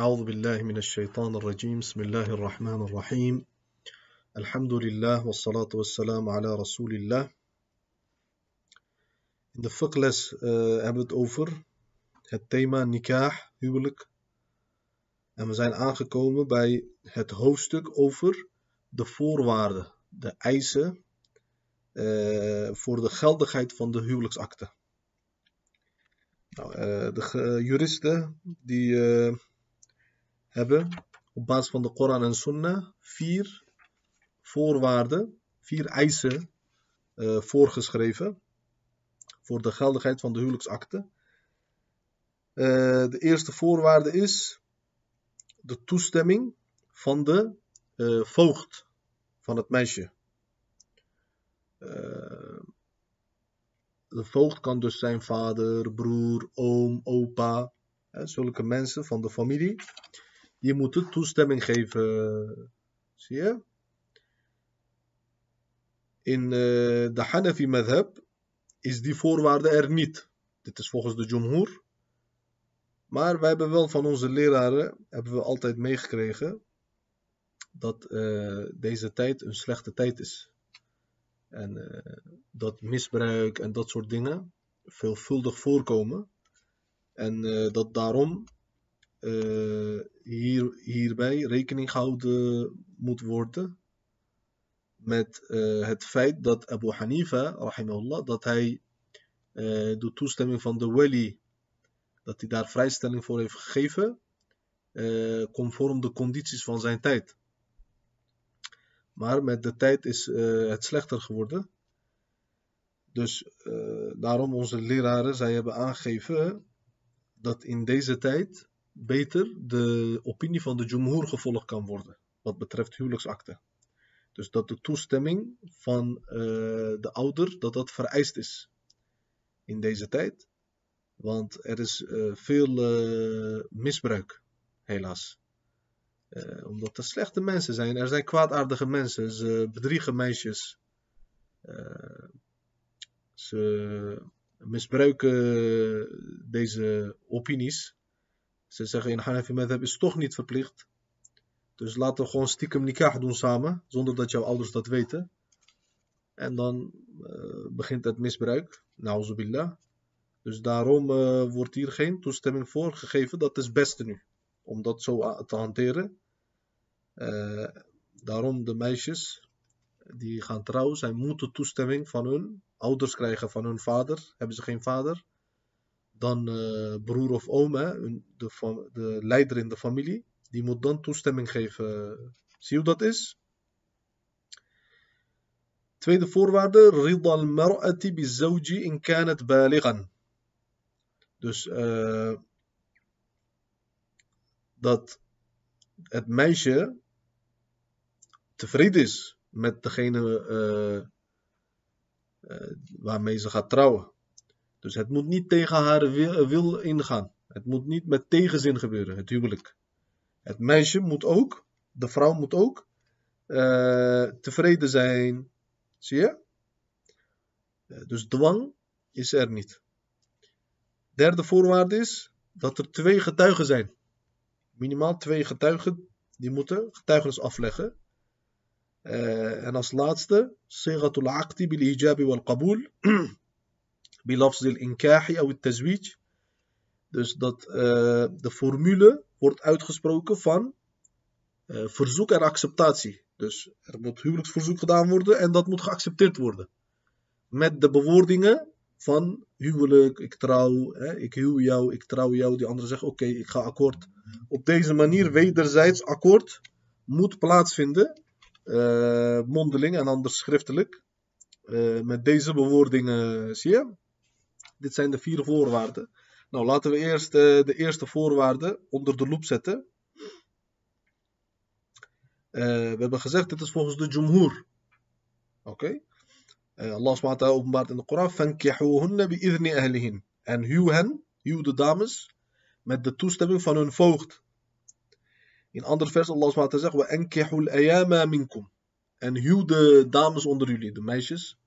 أعوذ بالله من الشيطان الرجيم بسم الله الرحمن الرحيم الحمد لله والصلاة والسلام على رسول الله In de fiqhles uh, hebben we het over het thema nikah, huwelijk. En we zijn aangekomen bij het hoofdstuk over de voorwaarden, de eisen uh, voor de geldigheid van de huwelijksakte. Nou, uh, de juristen die hebben op basis van de Koran en Sunnah vier voorwaarden, vier eisen voorgeschreven voor de geldigheid van de huwelijksakte. Uh, de eerste voorwaarde is de toestemming van de uh, voogd van het meisje. De voogd kan dus zijn vader, broer, oom, opa, hè, zulke mensen van de familie. Die moeten toestemming geven. Zie je? In de Hanafi madhab is die voorwaarde er niet. Dit is volgens de Jumhur. Maar wij hebben wel van onze leraren hebben we altijd meegekregen dat uh, deze tijd een slechte tijd is. En uh, dat misbruik en dat soort dingen veelvuldig voorkomen. En dat daarom hier, hierbij rekening gehouden moet worden met uh, het feit dat Abu Hanifa, rahimahullah, dat hij uh, de toestemming van de wali, dat hij daar vrijstelling voor heeft gegeven, uh, conform de condities van zijn tijd. Maar met de tijd is het slechter geworden. Dus daarom onze leraren, zij hebben aangegeven dat in deze tijd beter de opinie van de Jumhur gevolgd kan worden, wat betreft huwelijksakten. Dus dat de toestemming van uh, de ouder, dat dat vereist is in deze tijd. Want er is uh, veel uh, misbruik, helaas. omdat er slechte mensen zijn. Er zijn kwaadaardige mensen. Ze bedriegen meisjes. ze misbruiken deze opinies. Ze zeggen in Hanafi Madhab is toch niet verplicht. Dus laten we gewoon stiekem nikah doen samen, zonder dat jouw ouders dat weten. En dan uh, begint het misbruik, billah. Dus daarom uh, wordt hier geen toestemming voor gegeven. Dat is het beste nu, om dat zo te hanteren. Uh, daarom de meisjes die gaan trouwen, zij moeten toestemming van hun ouders krijgen, van hun vader. Hebben ze geen vader, dan broer of oom, hè, de, de leider in de familie die moet dan toestemming geven. Zie hoe dat is? Tweede voorwaarde, rida al-mar'ati bizawji in kanat balighan. Dus uh, dat het meisje tevreden is met degene uh, waarmee ze gaat trouwen. Dus het moet niet tegen haar wil, ingaan. Het moet niet met tegenzin gebeuren, het huwelijk. Het meisje moet ook, de vrouw moet ook uh, tevreden zijn. Zie je? Uh, dus dwang is er niet. Derde voorwaarde is dat er twee getuigen zijn. Minimaal twee getuigen die moeten getuigenis afleggen. Uh, en als laatste, sigatul aqti bil hijabi wal bilafs inkahi of het tazwij. Dus dat eh, de formule wordt uitgesproken van eh, verzoek en acceptatie. Dus er moet huwelijksverzoek gedaan worden en dat moet geaccepteerd worden. Met de bewoordingen van huwelijk, ik trouw, hè, ik huw jou, ik trouw jou. Die andere zegt: oké, ik ga akkoord. Op deze manier wederzijds akkoord moet plaatsvinden. Eh, mondeling en anders schriftelijk. Met deze bewoordingen, zie je. Dit zijn de vier voorwaarden. Nou, laten we eerst eh, de eerste voorwaarde onder de loep zetten. Eh, we hebben gezegd, dit is volgens de Jumhur. Oké. Okay. Uh, Allah SWT openbaart in de Koran. En huw hen, huw de dames, met de toestemming van hun voogd. In ander vers, Allah SWT zegt, wa. En huw de dames onder jullie, de meisjes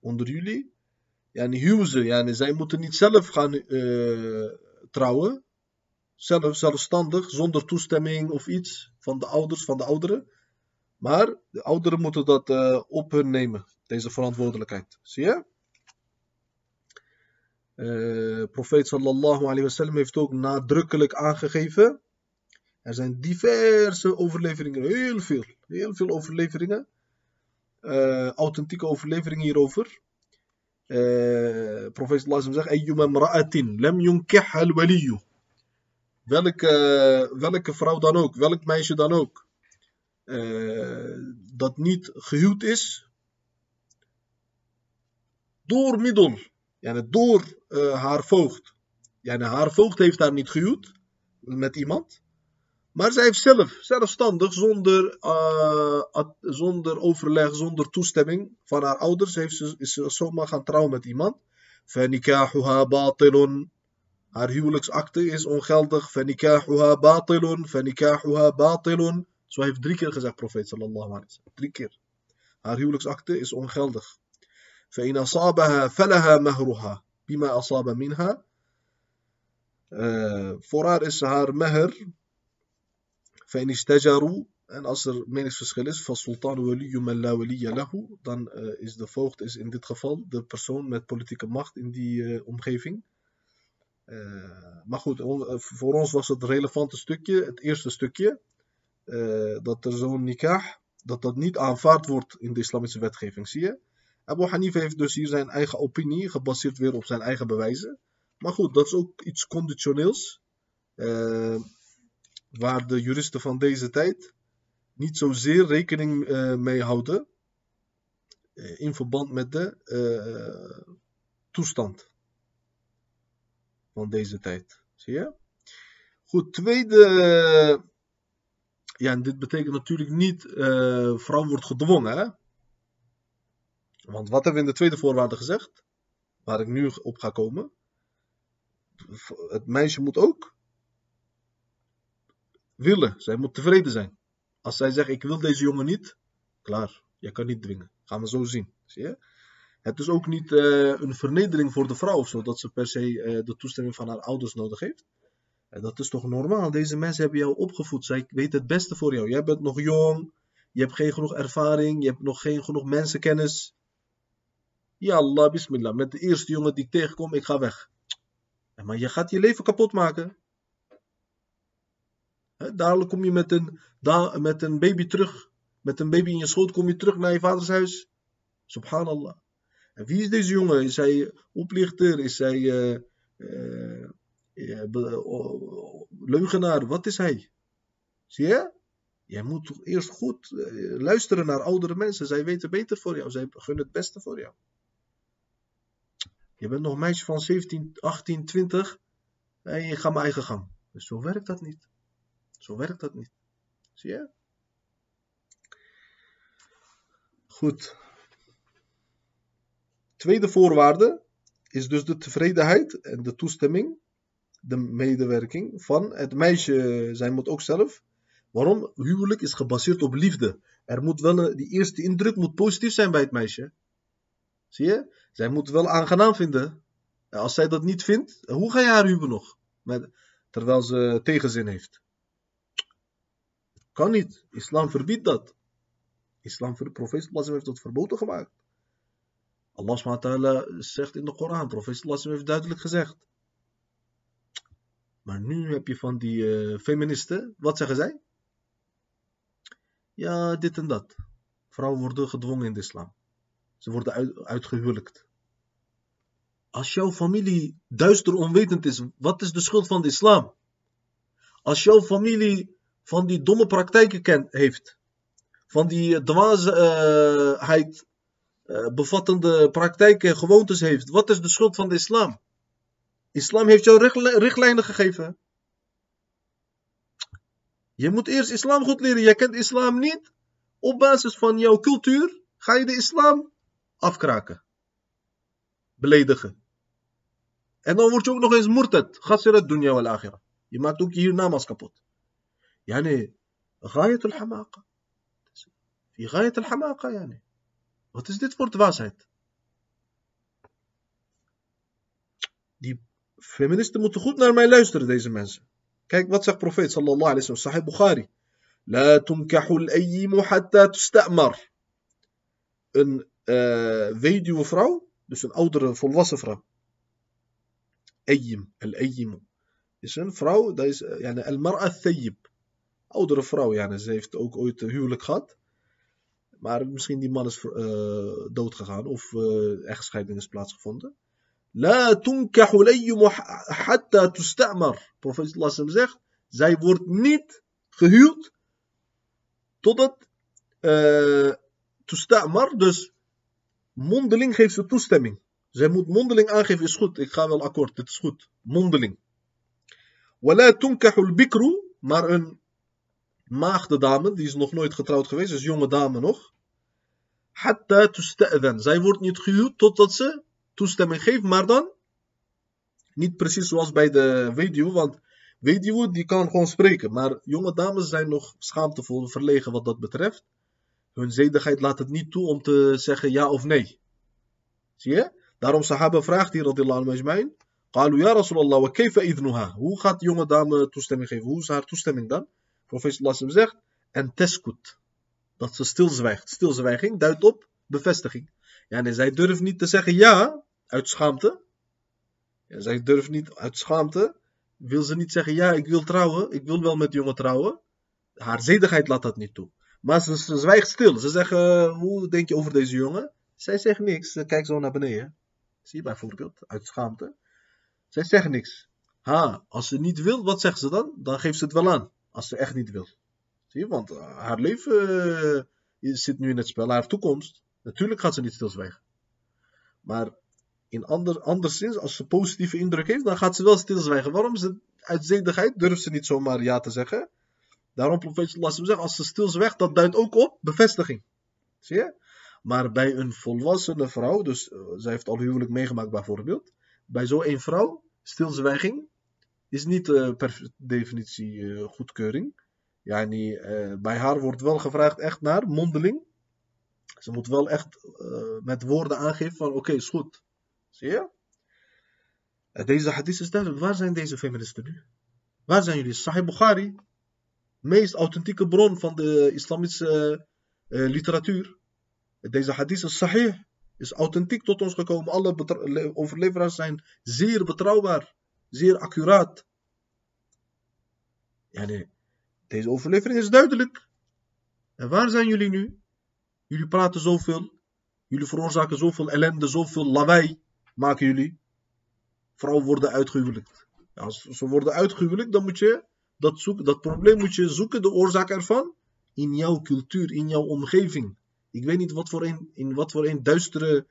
onder jullie yani huwen. Yani zij moeten niet zelf gaan uh, trouwen. zelf, zelfstandig, zonder toestemming of iets van de ouders, van de ouderen. Maar de ouderen moeten dat uh, op hun nemen, deze verantwoordelijkheid. Zie je? Uh, profeet sallallahu alayhi wasallam heeft ook nadrukkelijk aangegeven. Er zijn diverse overleveringen, heel veel, heel veel overleveringen. Authentieke overleveringen hierover. Uh, profeet alayhi zegt: Ayyuma mra'atin lam yunkih al waliyu. Welke, welke vrouw dan ook, welk meisje dan ook, dat niet gehuwd is, door middel yani door haar voogd. Yani haar voogd heeft haar niet gehuwd met iemand. Maar zij heeft zelf, zelfstandig, zonder, uh, zonder overleg, zonder toestemming van haar ouders, heeft ze, is ze zomaar gaan trouwen met iemand. فَنِكَاحُهَا بَاطِلٌ Haar huwelijksakte is ongeldig. فَنِكَاحُهَا بَاطِلٌ فَنِكَاحُهَا بَاطِلٌ Zo heeft drie keer gezegd profeet sallallahu alaihi wasallam. Drie keer. Haar huwelijksakte is ongeldig. فإن أصابها فلها مهرها بما أصاب منها uh, voor haar is haar meher فإن استجروا en als er meningsverschil is van sultan waliyu man la waliya lahu dan uh, is de voogd is in dit geval de persoon met politieke macht in die uh, omgeving uh, maar goed on, voor ons was het relevante stukje het eerste stukje dat er zo'n nikah dat dat niet aanvaard wordt in de islamitische wetgeving zie je Abu Hanifa heeft dus hier zijn eigen opinie, gebaseerd weer op zijn eigen bewijzen. Maar goed, dat is ook iets conditioneels. Uh, waar de juristen van deze tijd niet zozeer rekening uh, mee houden. Uh, in verband met de toestand van deze tijd. Zie je? Goed, tweede. Ja, en dit betekent natuurlijk niet vrouw wordt gedwongen. Want wat hebben we in de tweede voorwaarde gezegd? Waar ik nu op ga komen. Het meisje moet ook willen. Zij moet tevreden zijn. Als zij zegt, ik wil deze jongen niet. Klaar, je kan niet dwingen. Gaan we zo zien. Zie je? Het is ook niet uh, een vernedering voor de vrouw of zo. Dat ze per se uh, de toestemming van haar ouders nodig heeft. En dat is toch normaal. Deze mensen hebben jou opgevoed. Zij weten het beste voor jou. Jij bent nog jong. Je hebt geen genoeg ervaring. Je hebt nog geen genoeg mensenkennis. Ja Allah, bismillah. Met de eerste jongen die ik tegenkom, ik ga weg. Maar je gaat je leven kapot maken. Dadelijk kom je met een, met een baby terug. Met een baby in je schoot kom je terug naar je vaders huis. Subhanallah. En wie is deze jongen? Is hij oplichter? Is hij uh, uh, leugenaar? Wat is hij? Zie je? Jij moet toch eerst goed luisteren naar oudere mensen. Zij weten beter voor jou. Zij gunnen het beste voor jou. Je bent nog een meisje van 17, 18, 20 en je gaat mijn eigen gang. Dus zo werkt dat niet. Zo werkt dat niet. Zie je? Goed. Tweede voorwaarde is dus de tevredenheid en de toestemming, de medewerking van het meisje. Zij moet ook zelf. Waarom? Huwelijk is gebaseerd op liefde. Er moet wel die eerste indruk moet positief zijn bij het meisje. Zie je? Zij moet wel aangenaam vinden. Als zij dat niet vindt, hoe ga je haar huwen nog? Met, terwijl ze tegenzin heeft. Kan niet. Islam verbiedt dat. Islam, de profeet heeft dat verboden gemaakt. Allah zegt in de Koran, profeet heeft duidelijk gezegd. Maar nu heb je van die uh, feministen, wat zeggen zij? Ja, dit en dat. Vrouwen worden gedwongen in de islam. Ze worden uit. Als jouw familie duister onwetend is, wat is de schuld van de islam? Als jouw familie van die domme praktijken kent, heeft, van die dwaasheid uh, bevattende praktijken, gewoontes heeft, wat is de schuld van de islam? Islam heeft jou richtlijnen gegeven. Je moet eerst islam goed leren. Jij kent islam niet. Op basis van jouw cultuur ga je de islam afkraken. Beledigen. En dan word je ook nog eens murtad. Khasirat dunya wal akhirah. Je maakt ook je hiernamaals kapot. Yani, غاية الحماقة. في غاية الحماقة يعني. Wat is dit voor dwaasheid? Die feministen moeten goed naar mij luisteren, deze mensen. Kijk, wat zegt profeet sallallahu alayhi wa sallam, Sahih Bukhari. La tunkahul ayyimu hatta tustamar. Een uh, weduwe vrouw, dus een oudere volwassen vrouw. Ayyim, al-ayyimu. Is een vrouw, dat is uh, yani, al-mar'a thayyib. Oudere vrouw, yani, ze heeft ook ooit huwelijk gehad. Maar misschien die man is uh, dood gegaan of uh, echtscheiding is plaatsgevonden. La tunkahu hatta tustamar. Profeet sallallahu zegt, zij wordt niet gehuwd totdat uh, tustamar, dus mondeling geeft ze toestemming. Zij moet mondeling aangeven, is goed, ik ga wel akkoord, dit is goed. Mondeling. Wala tunkahu al-bikru, maar een maagdedame, die is nog nooit getrouwd geweest, dus jonge dame nog. Hatta tusta'adhan. Zij wordt niet gehuwd totdat ze toestemming geeft, maar dan niet precies zoals bij de weduwe, want weduwe die kan gewoon spreken. Maar jonge dames zijn nog schaamtevol verlegen wat dat betreft. Hun zedigheid laat het niet toe om te zeggen ja of nee. Zie je? Daarom sahaba vraagt hier radillahu majma'in. Qalu ya Rasulallah, wa kayfa idnuha? Hoe gaat jonge dame toestemming geven? Hoe is haar toestemming dan? Profeet sallallahu zegt, en teskut. Dat ze stilzwijgt. Stilzwijging duidt op bevestiging. Ja, nee, zij durft niet te zeggen ja, uit schaamte. Ja, zij durft niet uit schaamte. Wil ze niet zeggen ja, ik wil trouwen. Ik wil wel met jongen trouwen. Haar zedigheid laat dat niet toe. Maar ze, ze zwijgt stil. Ze zeggen, hoe denk je over deze jongen? Zij zegt niks. Ze kijkt zo naar beneden. Zie je bijvoorbeeld, uit schaamte. Zij zegt niks. Ha, als ze niet wil, wat zegt ze dan? Dan geeft ze het wel aan. Als ze echt niet wil. Zie je, want eh, haar leven uh, zit nu in het spel, haar toekomst. Natuurlijk gaat ze niet stilzwijgen. Maar in ander, anderszins, als ze positieve indruk heeft, dan gaat ze wel stilzwijgen. Waarom? Ze, uit zedigheid durft ze niet zomaar ja te zeggen. Daarom profeet sallallahu zegt, als ze stilzwijgt, dat duidt ook op bevestiging. Zie je? Maar bij een volwassene vrouw, dus uh, zij heeft al huwelijk meegemaakt bijvoorbeeld. Bij zo'n vrouw, stilzwijging, is niet uh, per definitie uh, goedkeuring. Yani, uh, bij haar wordt wel gevraagd echt naar mondeling. Ze moet wel echt met woorden aangeven van oké, is goed. Zie je? Deze hadith is duidelijk. Waar zijn deze feministen nu? Waar zijn jullie? Sahih Bukhari, meest authentieke bron van de islamitische literatuur. Deze hadith is sahih, is authentiek tot ons gekomen. Alle overleveraars zijn zeer betrouwbaar zeer accuraat. Ja, nee. Deze overlevering is duidelijk. En waar zijn jullie nu? Jullie praten zoveel. Jullie veroorzaken zoveel ellende, zoveel lawaai maken jullie. Vrouwen worden uitgehuwelijkt. Als ze worden uitgehuwelijkt, dan moet je dat, zoeken, dat probleem moet je zoeken, de oorzaak ervan, in jouw cultuur, in jouw omgeving. Ik weet niet wat voor een, in wat voor een duistere,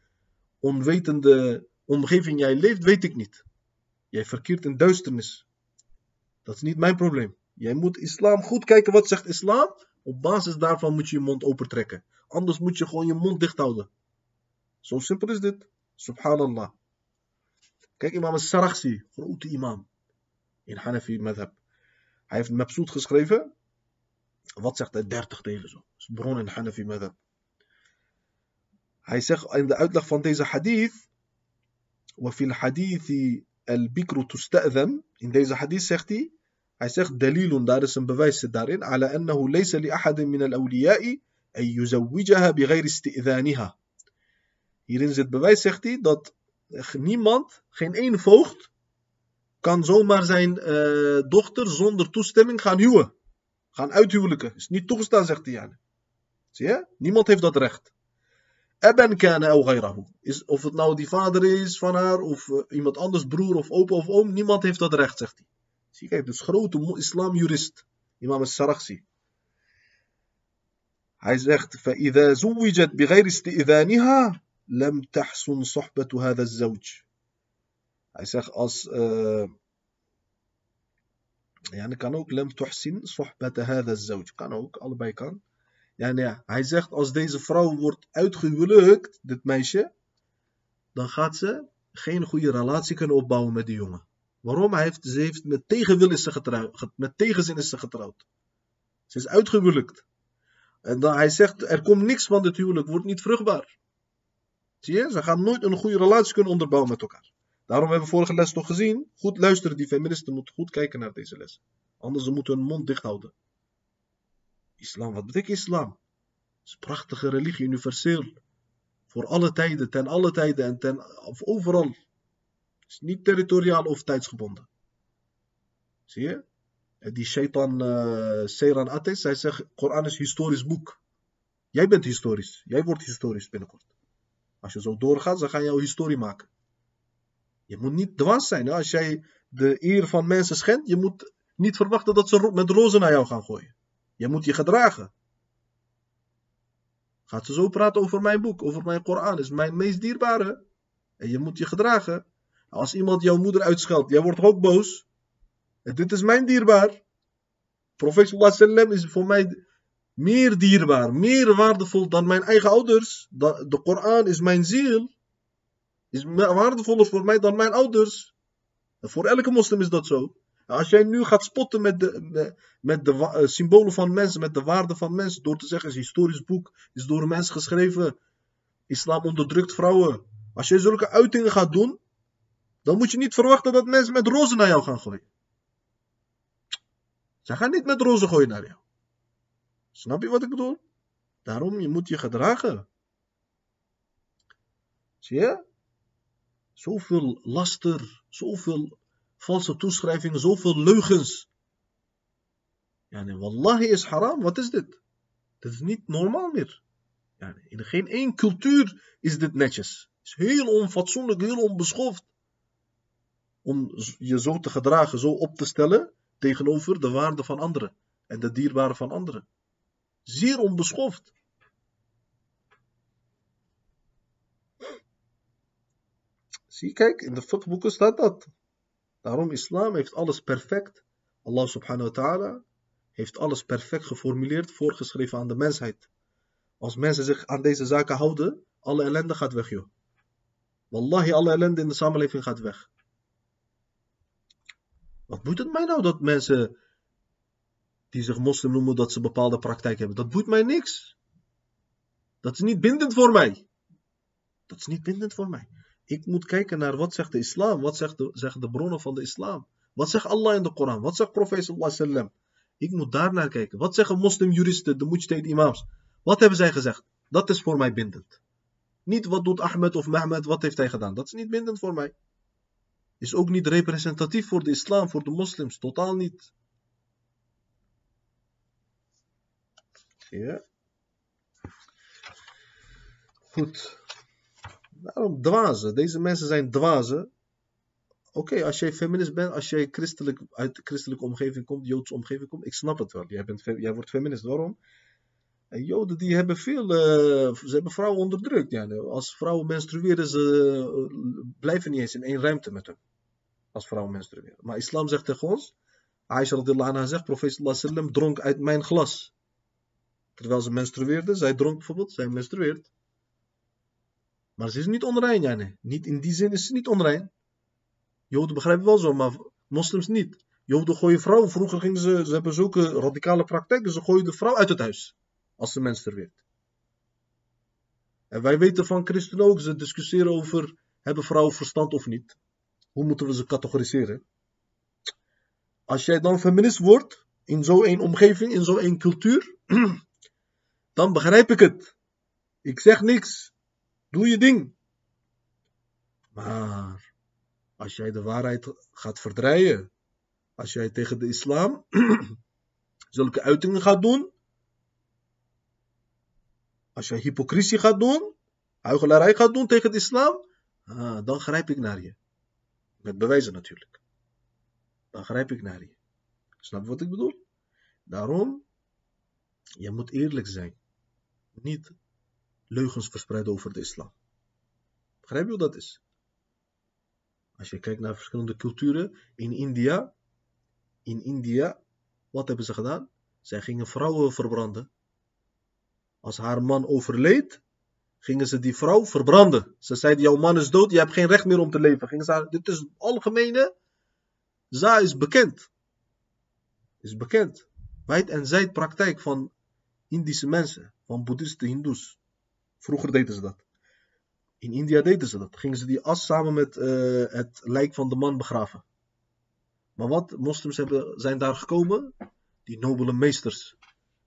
onwetende omgeving jij leeft, weet ik niet. Jij verkeert in duisternis. Dat is niet mijn probleem. Jij moet islam goed kijken wat zegt islam. Op basis daarvan moet je je mond opentrekken. Anders moet je gewoon je mond dicht houden. Zo simpel is dit. Subhanallah. Kijk, imam al-Sarakhsi, grote imam. In Hanafi madhab. Hij heeft Mabsoud geschreven. Wat zegt hij? 30 delen zo. Dat is bron in Hanafi madhab. Hij zegt in de uitleg van deze hadith. وفي الحديث al-bikru tusta'dhan. In deze hadith zegt hij, hij zegt dalilun, daar is een bewijs daarin, ala annahu laysa li ahadin min al-awliya'i an yuzawwijaha bighayri isti'dhaniha. Hierin zit bewijs, zegt hij, dat niemand, geen één voogd, kan zomaar zijn uh, dochter zonder toestemming gaan huwen. Gaan uithuwelijken. Is niet toegestaan, zegt hij. Zie je? Niemand heeft dat recht. Kana au ghayrahu. Is, of het nou die vader is van haar, of uh, iemand anders, broer of opa of oom, niemand heeft dat recht, zegt hij. Zie kijk, dus grote islamjurist, imam al-Sarakhsi. Hij zegt, فَإِذَا زُوِّجَتْ بِغَيْرِ اسْتِئْذَانِهَا لَمْ تَحْسُنْ صُحْبَةُ هَذَا الزَّوْجِ Hij zegt als... Uh, ja, kan ook لَمْ تُحْسِنْ صُحْبَةَ هَذَا الزَّوْجِ Kan ook, allebei kan. Ja, nee, hij zegt als deze vrouw wordt uitgehuwelijkt, dit meisje, dan gaat ze geen goede relatie kunnen opbouwen met die jongen. Waarom? Hij heeft, ze heeft met tegenwil is ze getrouwd, met tegenzin is ze getrouwd. Ze is uitgehuwelijkt. En dan, hij zegt, er komt niks van dit huwelijk, wordt niet vruchtbaar. Zie je? Ze gaan nooit een goede relatie kunnen onderbouwen met elkaar. Daarom hebben we vorige les toch gezien. Goed luisteren, die feministen moeten goed kijken naar deze les. Anders ze moeten hun mond dicht houden. Islam, wat betekent islam? Het is een prachtige religie, universeel. Voor alle tijden, ten alle tijden en ten, overal. Het is niet territoriaal of tijdsgebonden. Zie je? Die shaitan uh, Seiran Ates, hij zegt, Koran is historisch boek. Jij bent historisch. Jij wordt historisch binnenkort. Als je zo doorgaat, dan ga je jouw historie maken. Je moet niet dwars zijn. Als jij de eer van mensen schendt, je moet niet verwachten dat ze met rozen naar jou gaan gooien. Je moet je gedragen. Gaat ze zo praten over mijn boek, over mijn Koran, is mijn meest dierbare. En je moet je gedragen. Als iemand jouw moeder uitscheldt, jij wordt ook boos. En dit is mijn dierbaar. Profeet sallam is voor mij meer dierbaar, meer waardevol dan mijn eigen ouders. De Koran is mijn ziel. Is waardevoller voor mij dan mijn ouders. En voor elke moslim is dat zo. Als jij nu gaat spotten met de, met de uh, symbolen van mensen, met de waarde van mensen, door te zeggen, is een historisch boek, is door een mens geschreven, islam onderdrukt vrouwen. Als jij zulke uitingen gaat doen, dan moet je niet verwachten dat mensen met rozen naar jou gaan gooien. Ze gaan niet met rozen gooien naar jou. Snap je wat ik bedoel? Daarom, je moet je gedragen. Zie je? Zoveel laster, zoveel valse toeschrijvingen, zoveel leugens. Nee, wallahi is haram, wat is dit? Dit is niet normaal meer. In geen één cultuur is dit netjes. Het is heel onfatsoenlijk, heel onbeschoft. Om je zo te gedragen, zo op te stellen tegenover de waarde van anderen en de dierbare van anderen. Zeer onbeschoft. Zie, kijk, in de fiqhboeken staat dat. Daarom, islam heeft alles perfect. Allah subhanahu wa ta'ala heeft alles perfect geformuleerd, voorgeschreven aan de mensheid. Als mensen zich aan deze zaken houden, alle ellende gaat weg, joh. Wallahi, alle ellende in de samenleving gaat weg. Wat boeit het mij nou dat mensen die zich moslim noemen, dat ze bepaalde praktijk hebben? Dat boeit mij niks. Dat is niet bindend voor mij. Dat is niet bindend voor mij. Ik moet kijken naar wat zegt de islam, wat zegt zeggen de bronnen van de islam. Wat zegt Allah in de Koran, wat zegt profeet sallallahu sallam. Ik moet daar naar kijken. Wat zeggen moslimjuristen, de mujtahid imams? Wat hebben zij gezegd? Dat is voor mij bindend. Niet wat doet Ahmed of Mehmed, wat heeft hij gedaan? Dat is niet bindend voor mij. Is ook niet representatief voor de islam, voor de moslims. Totaal niet. Ja. Goed. Daarom dwazen. Deze mensen zijn dwazen. Oké, als jij feminist bent, als jij christelijk, uit de christelijke omgeving komt, Joodse omgeving komt, ik snap het wel. Jij, bent, jij wordt feminist. Waarom? En Joden die hebben veel, uh, ze hebben vrouwen onderdrukt. Ja. Als vrouwen menstrueren, ze uh, blijven niet eens in één ruimte met hen. Als vrouwen menstrueren. Maar islam zegt tegen ons, Aisha radillahu anha zegt, profeet sallam dronk uit mijn glas. Terwijl ze menstrueerde, zij dronk bijvoorbeeld, zij menstrueert. Maar ze is niet onrein, nee. Niet, in die zin is ze niet onrein. Joden begrijpen wel zo, maar moslims niet. Joden gooien vrouwen. Vroeger gingen ze, ze hebben zulke radicale praktijken, ze gooien de vrouw uit het huis. Als ze menstrueert. En wij weten van christenen ook, ze discussiëren over, hebben vrouwen verstand of niet? Hoe moeten we ze categoriseren? Als jij dan feminist wordt, in zo'n omgeving, in zo'n cultuur, dan begrijp ik het. Ik zeg niks. Doe je ding. Maar als jij de waarheid gaat verdrijven, als jij tegen de islam zulke uitingen gaat doen, als jij hypocrisie gaat doen, huichelarij gaat doen tegen de islam, ah, dan grijp ik naar je. Met bewijzen natuurlijk. Dan grijp ik naar je. Snap je wat ik bedoel? Daarom, je moet eerlijk zijn. Niet leugens verspreiden over de islam. Begrijp je hoe dat is? Als je kijkt naar verschillende culturen in India, in India, wat hebben ze gedaan? Zij gingen vrouwen verbranden. Als haar man overleed, gingen ze die vrouw verbranden. Ze zeiden, jouw man is dood, je hebt geen recht meer om te leven. Gingen ze, dit is algemene, za is bekend. Is bekend. Wijd en zijd praktijk van Indische mensen, van boeddhisten, hindoes. Vroeger deden ze dat. In India deden ze dat. Gingen ze die as samen met eh, het lijk van de man begraven. Maar wat? Moslims hebben, zijn daar gekomen, die nobele meesters.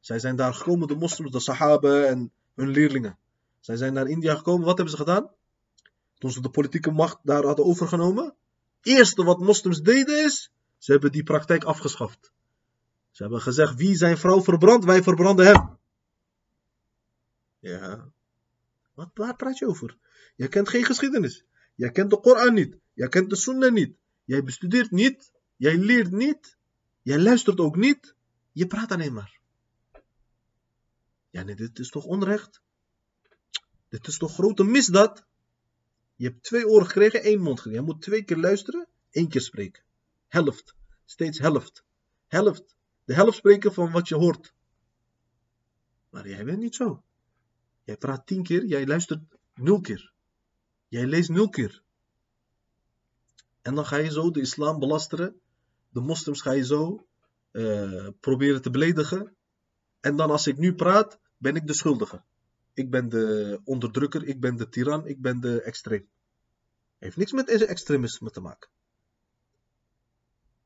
Zij zijn daar gekomen, de moslims, de sahaba en hun leerlingen. Zij zijn naar India gekomen, wat hebben ze gedaan? Toen ze de politieke macht daar hadden overgenomen. Eerste wat moslims deden is, ze hebben die praktijk afgeschaft. Ze hebben gezegd, wie zijn vrouw verbrandt, wij verbranden hem. Ja. Wat, praat je over? Jij kent geen geschiedenis. Jij kent de Koran niet. Jij kent de Sunnah niet. Jij bestudeert niet. Jij leert niet. Jij luistert ook niet. Je praat alleen maar. Ja, nee, dit is toch onrecht? Dit is toch grote misdaad? Je hebt twee oren gekregen, één mond gekregen. Je moet twee keer luisteren, één keer spreken. Helft. Steeds helft. Helft. De helft spreken van wat je hoort. Maar jij bent niet zo. Jij praat tien keer, jij luistert nul keer. Jij leest nul keer. En dan ga je zo de islam belasteren. De moslims ga je zo uh, proberen te beledigen. En dan als ik nu praat, ben ik de schuldige. Ik ben de onderdrukker, ik ben de tiran, ik ben de extreem. Heeft niks met extremisme te maken.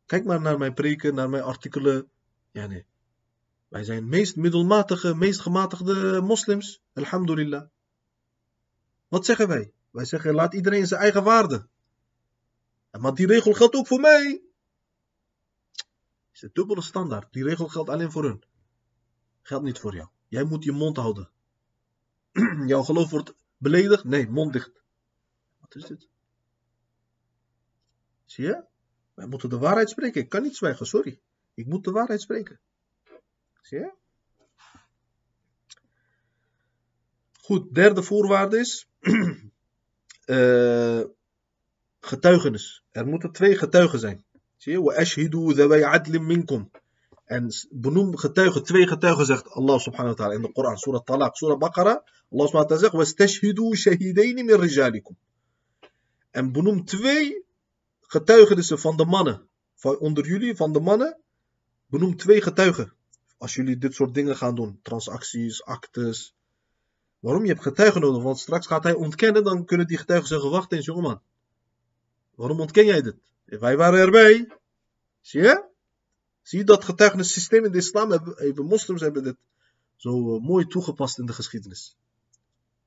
Kijk maar naar mijn preken, naar mijn artikelen. Ja, nee. Wij zijn meest middelmatige, meest gematigde moslims. Alhamdulillah. Wat zeggen wij? Wij zeggen, laat iedereen zijn eigen waarde. Maar die regel geldt ook voor mij. is een dubbele standaard. Die regel geldt alleen voor hun. Geldt niet voor jou. Jij moet je mond houden. Jouw geloof wordt beledigd? Nee, mond dicht. Wat is dit? Zie je? Wij moeten de waarheid spreken. Ik kan niet zwijgen, sorry. Ik moet de waarheid spreken. Zie je? Goed, derde voorwaarde is uh, getuigenis. Er moeten twee getuigen zijn. Zie je? وَأَشْهِدُوا ذَوَيْ عَدْلٍ minkum. En benoem getuigen, twee getuigen zegt Allah subhanahu wa ta'ala in de Koran, surah Talaq, surah Baqarah. Allah subhanahu wa ta'ala zegt, وَاسْتَشْهِدُوا شَهِدَيْنِ min rijalikum. En benoem twee getuigenissen van de mannen, van onder jullie, van de mannen. Benoem twee getuigen. Als jullie dit soort dingen gaan doen, transacties, actes. Waarom? Je hebt getuigen nodig, want straks gaat hij ontkennen, dan kunnen die getuigen zeggen, wacht eens jongeman. Waarom ontken jij dit? Wij waren erbij. Zie je? Zie je dat getuigenissysteem in de islam, even moslims hebben dit zo eh, mooi toegepast in de geschiedenis.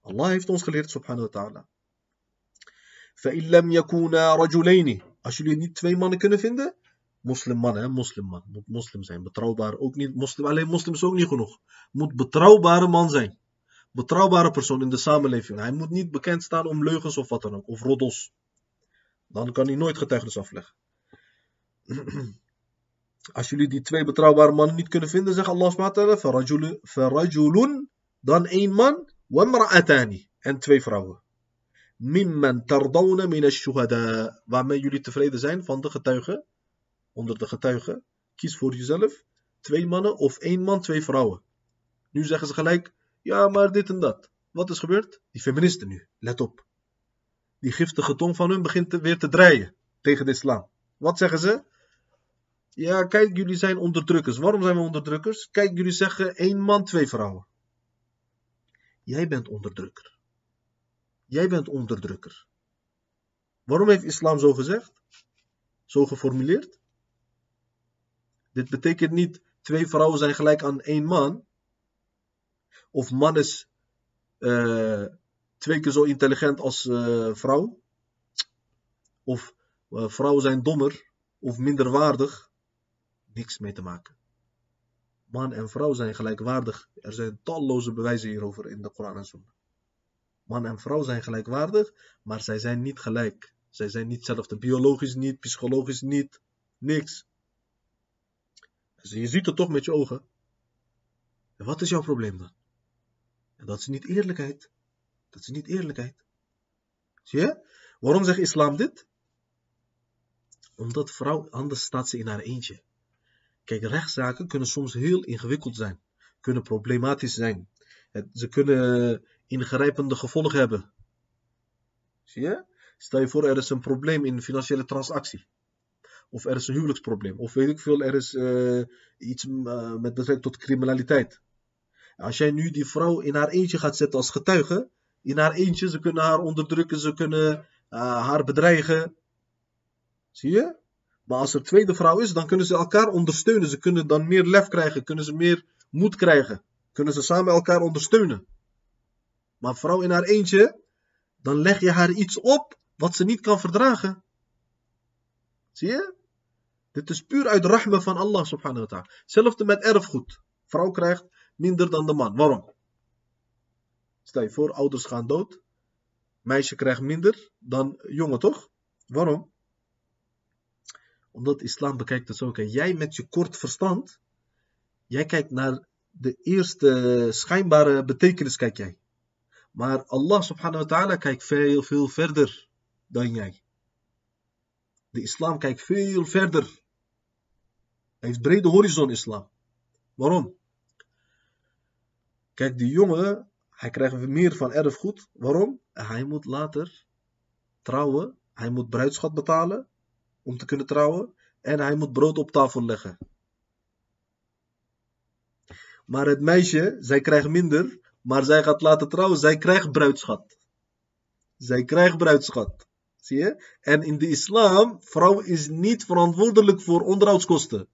Allah heeft ons geleerd, subhanahu wa ta'ala. فَإِن لَمْ يَكُونَا رَجُلَيْنِ Als jullie niet twee mannen kunnen vinden, moslimman, hè, moslimman, moet moslim zijn, betrouwbaar, ook niet, moslim, alleen moslim is ook niet genoeg. Moet betrouwbare man zijn. Betrouwbare persoon in de samenleving. Hij moet niet bekend staan om leugens of wat dan ook, of roddels. Dan kan hij nooit getuigenis afleggen. Als jullie die twee betrouwbare mannen niet kunnen vinden, zegt Allah subhanahu farajulun, dan één man, wamra'atani, en twee vrouwen. Mimman tardawna min shuhada waarmee jullie tevreden zijn van de getuigen, onder de getuigen, kies voor jezelf, twee mannen of één man, twee vrouwen. Nu zeggen ze gelijk, ja maar dit en dat. Wat is gebeurd? Die feministen nu, let op. Die giftige tong van hun begint weer te draaien tegen de islam. Wat zeggen ze? Ja, kijk, jullie zijn onderdrukkers. Waarom zijn we onderdrukkers? Kijk, jullie zeggen één man, twee vrouwen. Jij bent onderdrukker. Jij bent onderdrukker. Waarom heeft islam zo gezegd? Zo geformuleerd? Dit betekent niet twee vrouwen zijn gelijk aan één man. Of man is uh, twee keer zo intelligent als uh, vrouw. Of uh, vrouwen zijn dommer of minder waardig niks mee te maken. Man en vrouw zijn gelijkwaardig. Er zijn talloze bewijzen hierover in de Koran en Sunnah. Man en vrouw zijn gelijkwaardig, maar zij zijn niet gelijk. Zij zijn niet hetzelfde. Biologisch niet, psychologisch niet, niks. Dus je ziet het toch met je ogen. En wat is jouw probleem dan? En dat is niet eerlijkheid. Dat is niet eerlijkheid. Zie je? Waarom zegt islam dit? Omdat vrouw, anders staat ze in haar eentje. Kijk, rechtszaken kunnen soms heel ingewikkeld zijn, kunnen problematisch zijn. Ze kunnen ingrijpende gevolgen hebben. Zie je? Stel je voor, er is een probleem in een financiële transactie. Of er is een huwelijksprobleem. Of weet ik veel, er is uh, iets uh, met betrekking tot criminaliteit. Als jij nu die vrouw in haar eentje gaat zetten als getuige, in haar eentje. Ze kunnen haar onderdrukken, ze kunnen uh, haar bedreigen. Zie je? Maar als er tweede vrouw is, dan kunnen ze elkaar ondersteunen. Ze kunnen dan meer lef krijgen, kunnen ze meer moed krijgen. Kunnen ze samen elkaar ondersteunen. Maar vrouw in haar eentje, dan leg je haar iets op wat ze niet kan verdragen. Zie je? Dit is puur uit rahma van Allah subhanahu wa ta'ala. Hetzelfde met erfgoed. Vrouw krijgt minder dan de man. Waarom? Stel je voor, ouders gaan dood. Meisje krijgt minder dan jongen, toch? Waarom? Omdat islam bekijkt het zo. Jij met je kort verstand, jij kijkt naar de eerste schijnbare betekenis, kijk jij. Maar Allah subhanahu wa ta'ala kijkt veel, veel verder dan jij. De islam kijkt veel verder. Hij heeft brede horizon islam. Waarom? Kijk, die jongen, hij krijgt meer van erfgoed. Waarom? Hij moet later trouwen. Hij moet bruidschat betalen om te kunnen trouwen. En hij moet brood op tafel leggen. Maar het meisje, zij krijgt minder. Maar zij gaat laten trouwen. Zij krijgt bruidschat. Zij krijgt bruidschat. Zie je? En in de islam, vrouw is niet verantwoordelijk voor onderhoudskosten.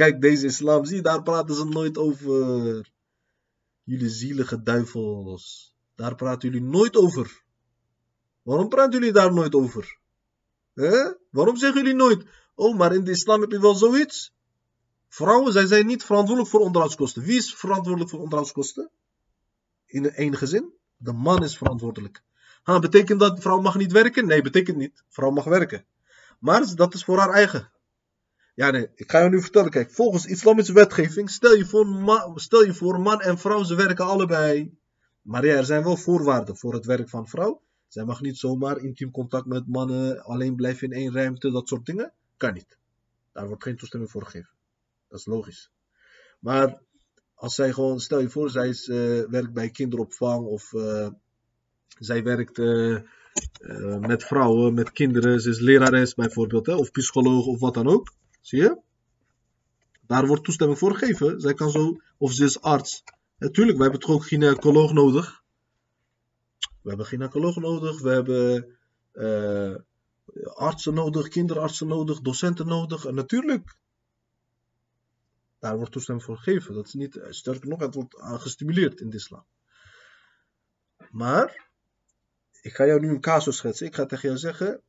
Kijk, deze islam, zie daar praten ze nooit over. Jullie zielige duivels. Daar praten jullie nooit over. Waarom praten jullie daar nooit over? Waarom zeggen jullie nooit? Oh, maar in de islam heb je wel zoiets? Vrouwen, zij zijn niet verantwoordelijk voor onderhoudskosten. Wie is verantwoordelijk voor onderhoudskosten? In één gezin? De man is verantwoordelijk. Ha, betekent dat vrouw mag niet werken? Nee, betekent niet. Vrouw mag werken. Maar dat is voor haar eigen. Ja, nee, ik ga je nu vertellen. Kijk, volgens islamische wetgeving, stel je voor, stel je voor man en vrouw, ze werken allebei. Maar ja, er zijn wel voorwaarden voor het werk van vrouw. Zij mag niet zomaar intiem contact met mannen, alleen blijven in één ruimte, dat soort dingen. Kan niet. Daar wordt geen toestemming voor gegeven. Dat is logisch. Maar als zij gewoon, stel je voor, zij uh, werkt bij kinderopvang of uh, zij werkt uh, met vrouwen, met kinderen, ze is lerares bijvoorbeeld, of psycholoog of wat dan ook. Zie je? Daar wordt toestemming voor gegeven. Zij kan zo, of ze is arts. Natuurlijk, we hebben toch ook gynaecoloog nodig. We hebben gynaecoloog nodig, we hebben uh, artsen nodig, kinderartsen nodig, docenten nodig. En natuurlijk, daar wordt toestemming voor gegeven. Dat is niet, eh, sterker nog, het wordt gestimuleerd in de islam. Maar, ik ga jou nu een casus schetsen. Ik ga tegen jou zeggen,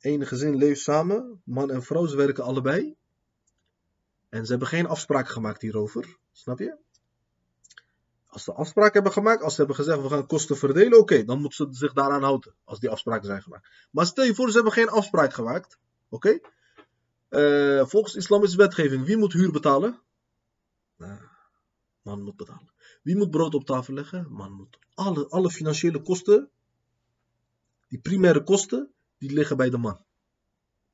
Eén gezin leeft samen, man en vrouw, ze werken allebei. En ze hebben geen afspraak gemaakt hierover. Snap je? Als ze afspraak hebben gemaakt, als ze hebben gezegd we gaan kosten verdelen, oké, dan moeten ze zich daaraan houden. Als die afspraken zijn gemaakt. Maar stel je voor, ze hebben geen afspraak gemaakt. Oké? Uh, volgens islamische wetgeving, wie moet huur betalen? Nou, man moet betalen. Wie moet brood op tafel leggen? Man moet. Alle, alle financiële kosten, die primaire kosten, die liggen bij de man.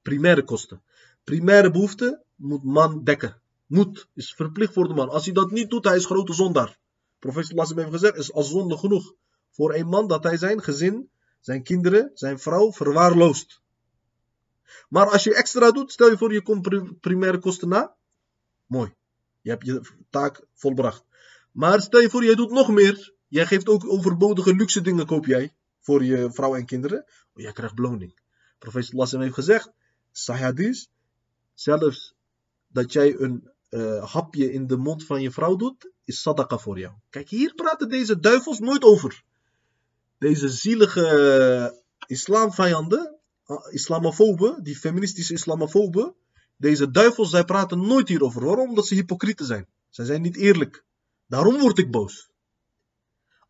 Primaire kosten. Primaire behoeften moet man dekken. Moet, is verplicht voor de man. Als hij dat niet doet, hij is grote zondaar. Professor Lassim heeft gezegd, is al zonde genoeg voor een man dat hij zijn gezin, zijn kinderen, zijn vrouw verwaarloost. Maar als je extra doet, stel je voor je komt primaire kosten na. Mooi. Je hebt je taak volbracht. Maar stel je voor, jij doet nog meer. Jij geeft ook overbodige luxe dingen, koop jij voor je vrouw en kinderen, oh, jij krijgt beloning. Professor Lassem heeft gezegd, Sahadis, zelfs dat jij een uh, hapje in de mond van je vrouw doet, is sadaqa voor jou. Kijk, hier praten deze duivels nooit over. Deze zielige uh, islamvijanden, uh, islamofoben, die feministische islamofoben, deze duivels, zij praten nooit hierover. Waarom? Omdat ze hypocrieten zijn. Zij zijn niet eerlijk. Daarom word ik boos.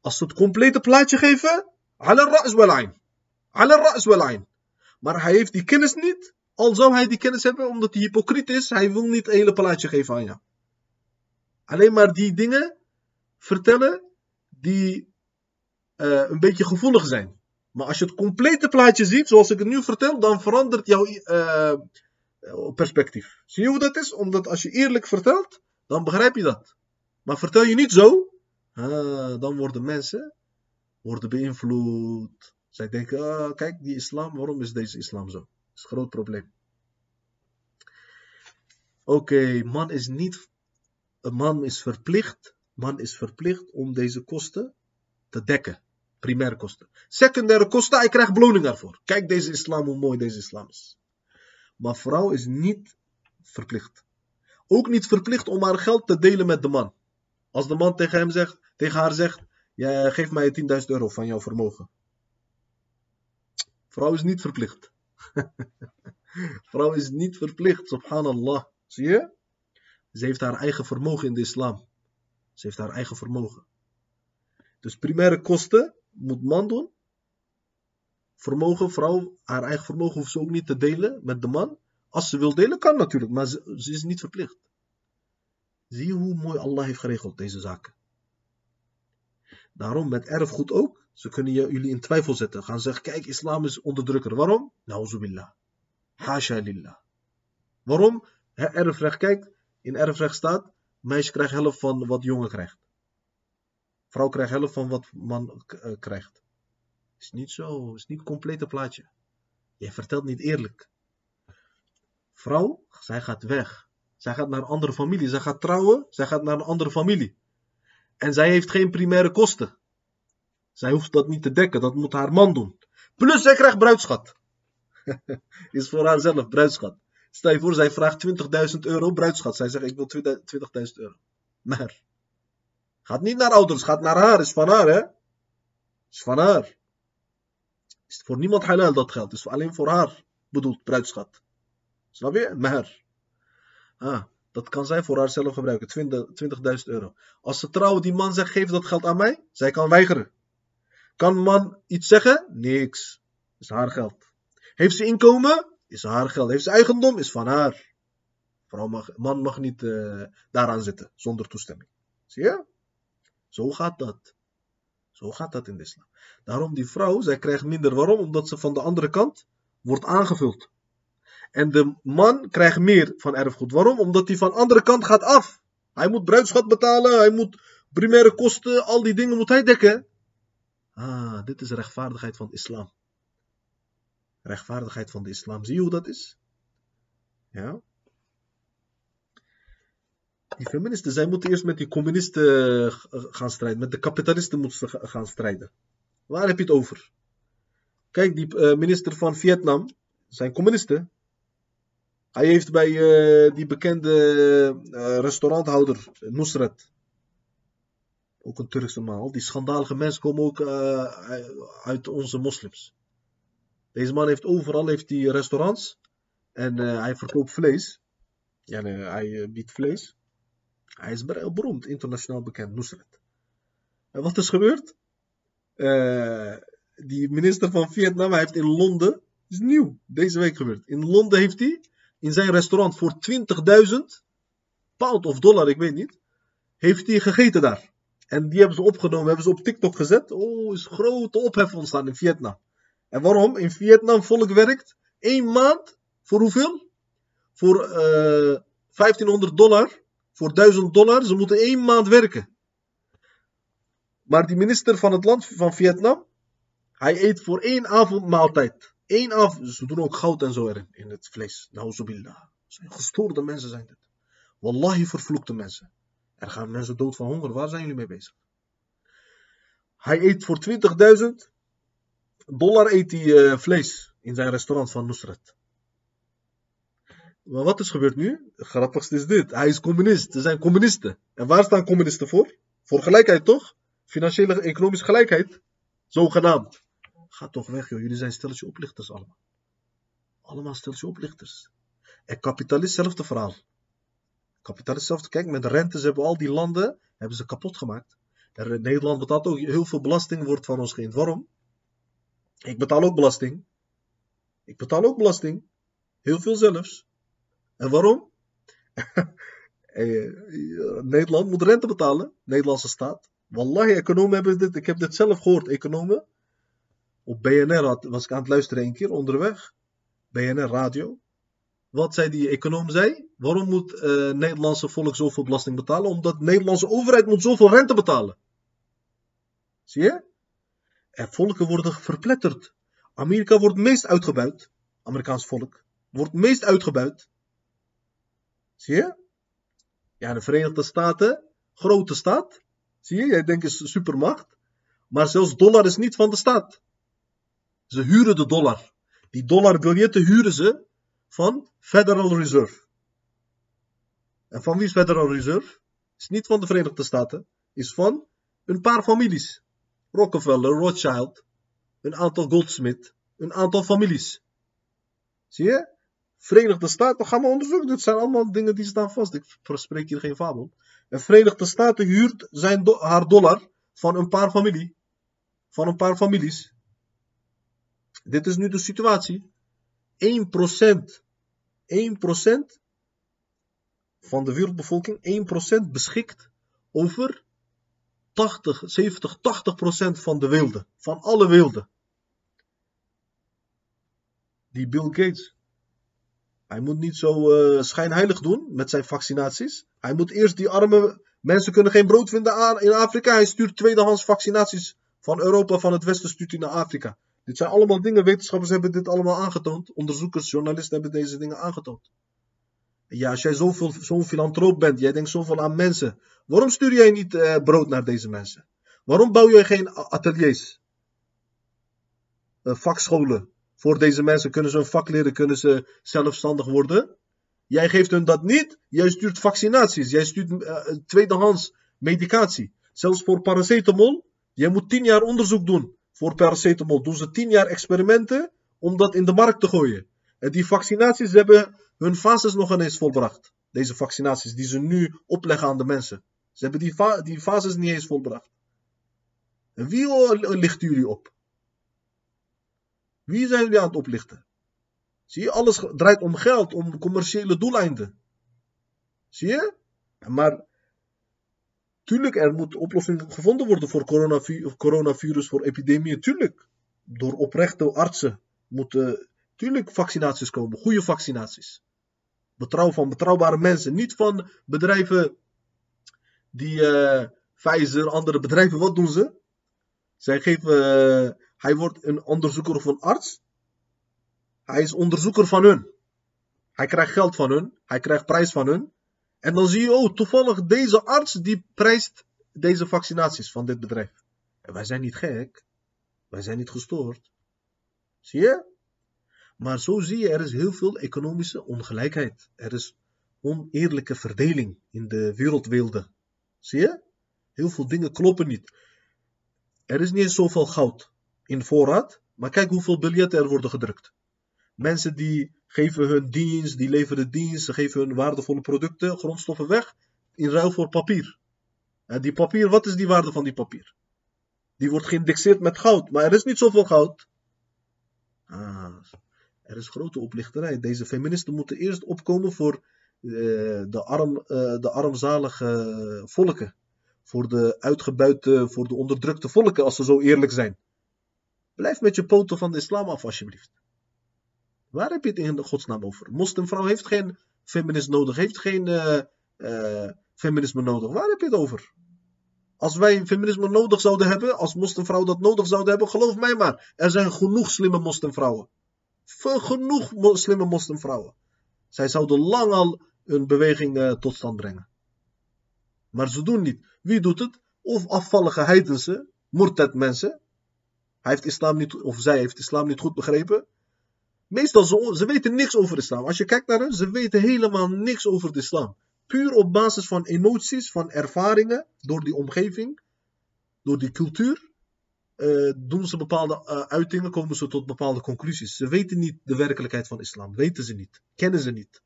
Als ze het complete plaatje geven, al-Ra'z wal ayn. Ala ra's. Maar hij heeft die kennis niet. Al zou hij die kennis hebben, omdat hij hypocriet is, hij wil niet het hele plaatje geven aan jou. Alleen maar die dingen vertellen die eh, een beetje gevoelig zijn. Maar als je het complete plaatje ziet, zoals ik het nu vertel, dan verandert jouw eh, perspectief. Zie je hoe dat is? Omdat als je eerlijk vertelt, dan begrijp je dat. Maar vertel je niet zo, ah, dan worden mensen worden beïnvloed. Zij denken, oh, kijk, die islam, waarom is deze islam zo? Dat is een groot probleem. Oké, man is niet, een man is verplicht, man is verplicht om deze kosten te dekken. Primaire kosten. Secundaire kosten, hij krijgt beloning daarvoor. Kijk deze islam, hoe mooi deze islam is. Maar vrouw is niet verplicht. Ook niet verplicht om haar geld te delen met de man. Als de man tegen, hem zegt, tegen haar zegt, ja, geef mij 10.000 euro van jouw vermogen. Vrouw is niet verplicht. Vrouw is niet verplicht, subhanallah. Zie je? Ze heeft haar eigen vermogen in de islam. Ze heeft haar eigen vermogen. Dus primaire kosten moet man doen. Vermogen, vrouw, haar eigen vermogen hoeft ze ook niet te delen met de man. Als ze wil delen, kan natuurlijk, maar ze, ze is niet verplicht. Zie je hoe mooi Allah heeft geregeld deze zaken. Daarom met erfgoed ook. Ze kunnen jullie in twijfel zetten. Gaan zeggen, kijk, islam is onderdrukker. Waarom? Nauzubillah. Hasha. Waarom? Erfrecht, kijk, in erfrecht staat, meisje krijgt helft van wat jongen krijgt. Vrouw krijgt helft van wat man uh, krijgt. Is niet zo, is niet het complete plaatje. Je vertelt niet eerlijk. Vrouw, zij gaat weg. Zij gaat naar een andere familie. Zij gaat trouwen, zij gaat naar een andere familie. En zij heeft geen primaire kosten. Zij hoeft dat niet te dekken, dat moet haar man doen. Plus zij krijgt bruidschat. is voor haarzelf bruidschat. Stel je voor, zij vraagt 20.000 euro bruidschat. Zij zegt, ik wil 20.000 euro. Maar. Gaat niet naar ouders, gaat naar haar. Is van haar, hè? Is van haar. Is voor niemand halal dat geld. Is alleen voor haar bedoeld, bruidschat. Snap je? Maar. Ah, dat kan zij voor haarzelf gebruiken. 20.000 euro. Als ze trouwen, die man zegt, geef dat geld aan mij. Zij kan weigeren. Kan man iets zeggen? Niks. Is haar geld. Heeft ze inkomen? Is haar geld. Heeft ze eigendom? Is van haar. Vrouw mag, man mag niet uh, daaraan zitten zonder toestemming. Zie je? Zo gaat dat. Zo gaat dat in de islam. Daarom die vrouw, zij krijgt minder. Waarom? Omdat ze van de andere kant wordt aangevuld. En de man krijgt meer van erfgoed. Waarom? Omdat hij van de andere kant gaat af. Hij moet bruidschat betalen, hij moet primaire kosten, al die dingen moet hij dekken. Ah, dit is rechtvaardigheid van de islam. Rechtvaardigheid van de islam. Zie je hoe dat is? Ja. Die feministen, zij moeten eerst met die communisten gaan strijden. Met de kapitalisten moeten ze gaan strijden. Waar heb je het over? Kijk, die uh, minister van Vietnam, zijn communisten. Hij heeft bij uh, die bekende uh, restauranthouder, Nusrat. Ook een Turkse man. Die schandalige mensen komen ook uit onze moslims. Deze man heeft overal heeft die restaurants. En hij verkoopt vlees. Ja, hij biedt vlees. Hij is beroemd, internationaal bekend, Nusrat. En wat is gebeurd? Die minister van Vietnam, heeft in Londen, is nieuw, deze week gebeurd. In Londen heeft hij in zijn restaurant voor 20.000 pound of dollar, ik weet niet, heeft hij gegeten daar. En die hebben ze opgenomen, hebben ze op TikTok gezet. Oh, is grote ophef ontstaan in Vietnam. En waarom? In Vietnam volk werkt één maand voor hoeveel? Voor uh, eh, 1500 dollar voor 1000 dollar. Ze moeten één maand werken. Maar die minister van het land van Vietnam, hij eet voor één avondmaaltijd. Eén avond. Ze doen ook goud en zo erin, in het vlees. Nou, zubillah. Zijn gestoorde mensen zijn dit. Wallahi vervloekte mensen. Er gaan mensen dood van honger. Waar zijn jullie mee bezig? Hij eet voor 20.000 dollar eet hij, uh, vlees in zijn restaurant van Nusrat. Maar wat is gebeurd nu? Het grappigste is dit. Hij is communist. Er zijn communisten. En waar staan communisten voor? Voor gelijkheid toch? Financiële economische gelijkheid. Zogenaamd. Toch weg joh. Jullie zijn stelletje oplichters allemaal. Allemaal stelletje oplichters. En kapitalist, hetzelfde verhaal. Kapitalist, hetzelfde. Kijk, met de rentes hebben al die landen hebben ze kapot gemaakt. En Nederland betaalt ook heel veel belasting, wordt van ons geïnd. Waarom? Ik betaal ook belasting. Ik betaal ook belasting. Heel veel zelfs. En waarom? Eh, Nederland moet rente betalen, Nederlandse staat. Wallahi, economen hebben dit, ik heb dit zelf gehoord, economen. Op BNR was ik aan het luisteren een keer onderweg. BNR radio. Wat zei die econoom zei? Waarom moet uh, Nederlandse volk zoveel belasting betalen? Omdat de Nederlandse overheid moet zoveel rente betalen. Zie je? En volken worden verpletterd. Amerika wordt meest uitgebuit. Amerikaans volk wordt meest uitgebuit. Zie je? Ja, de Verenigde Staten, grote staat. Zie je? Jij denkt is supermacht. Maar zelfs dollar is niet van de staat. Ze huren de dollar. Die dollarbiljetten huren ze van Federal Reserve. En van wie is Federal Reserve? Is niet van de Verenigde Staten. Is van een paar families. Rockefeller, Rothschild, een aantal Goldsmith, een aantal families. Zie je? Verenigde Staten, gaan we onderzoeken. Dit zijn allemaal dingen die staan vast. Ik spreek hier geen fabel. En Verenigde Staten huurt zijn haar dollar van een paar familie. Van een paar families. Dit is nu de situatie. 1%. 1% van de wereldbevolking, 1% beschikt over 80, 70, 80% van de wilde. Van alle wilde. Die Bill Gates. Hij moet niet zo uh, schijnheilig doen met zijn vaccinaties. Hij moet eerst die arme mensen kunnen geen brood vinden in Afrika. Hij stuurt tweedehands vaccinaties van Europa, van het Westen, stuurt hij naar Afrika. Dit zijn allemaal dingen, wetenschappers hebben dit allemaal aangetoond. Onderzoekers, journalisten hebben deze dingen aangetoond. Ja, als jij zo'n filantroop bent, jij denkt zoveel aan mensen. Waarom stuur jij niet uh, brood naar deze mensen? Waarom bouw jij geen ateliers? Uh, vakscholen. Voor deze mensen kunnen ze een vak leren, kunnen ze zelfstandig worden. Jij geeft hun dat niet. Jij stuurt vaccinaties. Jij stuurt uh, tweedehands medicatie. Zelfs voor paracetamol. Jij moet tien jaar onderzoek doen voor paracetamol. Doen ze tien jaar experimenten om dat in de markt te gooien. En die vaccinaties hebben hun fases nog eens volbracht. Deze vaccinaties die ze nu opleggen aan de mensen. Ze hebben die, die fases niet eens volbracht. En wie lichten jullie op? Wie zijn jullie aan het oplichten? Zie je, alles draait om geld, om commerciële doeleinden. Zie je? Maar tuurlijk, er moet oplossing gevonden worden voor coronavirus, voor epidemieën. Tuurlijk. Door oprechte artsen moeten tuurlijk vaccinaties komen. Goede vaccinaties. Betrouw van betrouwbare mensen. Niet van bedrijven die uh, Pfizer, andere bedrijven, wat doen ze? Zij geven, uh, hij wordt een onderzoeker of een arts. Hij is onderzoeker van hun. Hij krijgt geld van hun. Hij krijgt prijs van hun. En dan zie je, oh, toevallig deze arts die prijst deze vaccinaties van dit bedrijf. En wij zijn niet gek. Wij zijn niet gestoord. Zie je? Maar zo zie je, er is heel veel economische ongelijkheid. Er is oneerlijke verdeling in de wereldweelde. Zie je? Heel veel dingen kloppen niet. Er is niet eens zoveel goud in voorraad, maar kijk hoeveel biljetten er worden gedrukt. Mensen die geven hun dienst, die leveren dienst, ze geven hun waardevolle producten, grondstoffen weg, in ruil voor papier. En die papier, wat is die waarde van die papier? Die wordt geïndexeerd met goud, maar er is niet zoveel goud. Ah, er is grote oplichterij. Deze feministen moeten eerst opkomen voor uh, de, arm, uh, de armzalige volken. Voor de uitgebuite, voor de onderdrukte volken, als ze zo eerlijk zijn. Blijf met je poten van de islam af, alsjeblieft. Waar heb je het in de godsnaam over? Moslimvrouw heeft geen feminist nodig, heeft geen uh, feminisme nodig. Waar heb je het over? Als wij feminisme nodig zouden hebben, als moslimvrouwen dat nodig zouden hebben, geloof mij maar, er zijn genoeg slimme moslimvrouwen. Genoeg slimme moslimvrouwen. Zij zouden lang al een beweging uh, tot stand brengen. Maar ze doen niet. Wie doet het? Of afvallige heidense, murtad mensen. Hij heeft islam niet, of zij heeft islam niet goed begrepen. Meestal, ze, ze weten niks over islam. Als je kijkt naar hen, ze weten helemaal niks over de islam. Puur op basis van emoties, van ervaringen, door die omgeving, door die cultuur, uh, doen ze bepaalde uh, uitingen, komen ze tot bepaalde conclusies. Ze weten niet de werkelijkheid van islam, weten ze niet, kennen ze niet.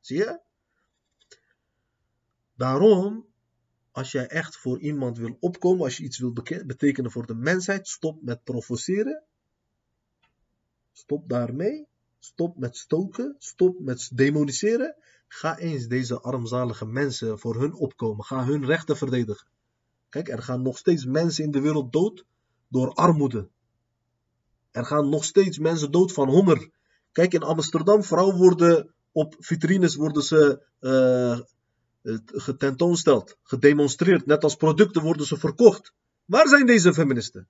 Zie je? Daarom, als jij echt voor iemand wil opkomen, als je iets wil betekenen voor de mensheid, stop met provoceren Stop daarmee. Stop met stoken. Stop met demoniseren. Ga eens deze armzalige mensen voor hun opkomen. Ga hun rechten verdedigen. Kijk, er gaan nog steeds mensen in de wereld dood door armoede. Er gaan nog steeds mensen dood van honger. Kijk, in Amsterdam, vrouwen worden op vitrines worden ze uh, getentoonsteld, gedemonstreerd. Net als producten worden ze verkocht. Waar zijn deze feministen?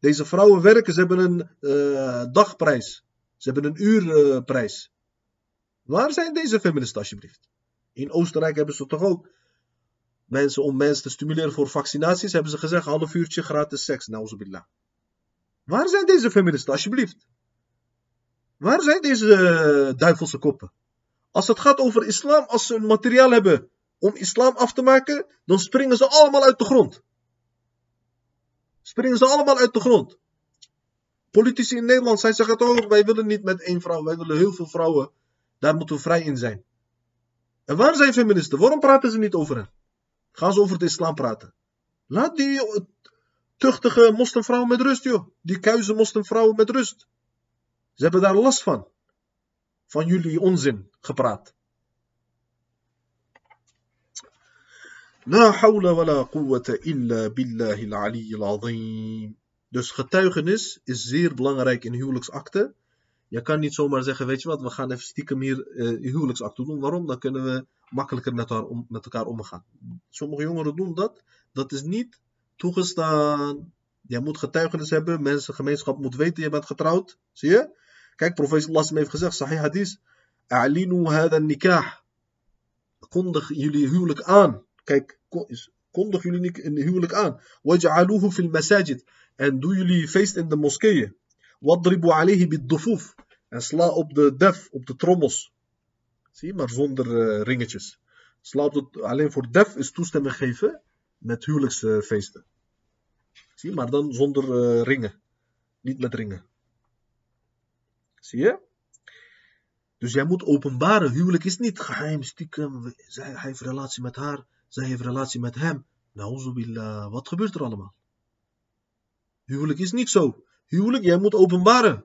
Deze vrouwen werken, ze hebben een uh, dagprijs. Ze hebben een uurprijs. Waar zijn deze feministen alsjeblieft? In Oostenrijk hebben ze toch ook mensen, om mensen te stimuleren voor vaccinaties, hebben ze gezegd: half uurtje gratis seks. Nauzubillah. Waar zijn deze feministen, alsjeblieft? Waar zijn deze eh, duivelse koppen? Als het gaat over islam, als ze een materiaal hebben om islam af te maken, dan springen ze allemaal uit de grond. Springen ze allemaal uit de grond. Politici in Nederland, zij zeggen toch, wij willen niet met één vrouw, wij willen heel veel vrouwen. Daar moeten we vrij in zijn. En waar zijn feministen? Waarom praten ze niet over hen? Gaan ze over de islam praten? Laat die tuchtige moslimvrouwen met rust, joh. Die kuizen moslimvrouwen met rust. Ze hebben daar last van. Van jullie onzin gepraat. La hawla wa quwwata illa billahi. Dus getuigenis is zeer belangrijk in huwelijksakte. Je kan niet zomaar zeggen, weet je wat, we gaan even stiekem hier uh, huwelijksakte doen. Waarom? Dan kunnen we makkelijker met, met elkaar omgaan. Sommige jongeren doen dat. Dat is niet toegestaan. Je moet getuigenis hebben. Mensen, gemeenschap moet weten, je bent getrouwd. Zie je? Kijk, profeet Allah heeft gezegd, sahih hadith. A'linu hada nikah. Kondig jullie huwelijk aan. Kijk, kondig jullie een huwelijk aan. Waj'aluhu fil masajid. En doe jullie feest in de moskeeën. Wadribu alayhi. En sla op de def, op de trommels. Zie maar zonder uh, ringetjes. Sla alleen voor def is toestemming geven met huwelijksfeesten. Zie maar dan zonder uh, ringen. Niet met ringen. Zie je? Dus jij moet openbaren. Huwelijk is niet geheim, stiekem. Hij heeft relatie met haar. Zij heeft relatie met hem. Nou, wat gebeurt er allemaal? Huwelijk is niet zo. Huwelijk, jij moet openbaren.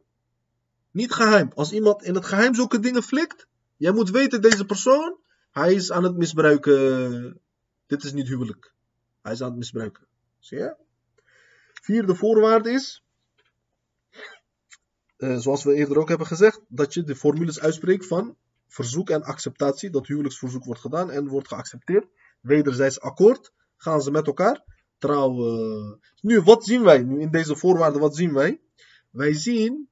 Niet geheim. Als iemand in het geheim zulke dingen flikt, jij moet weten, deze persoon, hij is aan het misbruiken. Dit is niet huwelijk. Hij is aan het misbruiken. Zie je? Vierde voorwaarde is, uh, zoals we eerder ook hebben gezegd, dat je de formules uitspreekt van verzoek en acceptatie. Dat huwelijksverzoek wordt gedaan en wordt geaccepteerd. Wederzijds akkoord. Gaan ze met elkaar trouwen. Nu, wat zien wij? Nu in deze voorwaarden, wat zien wij? Wij zien,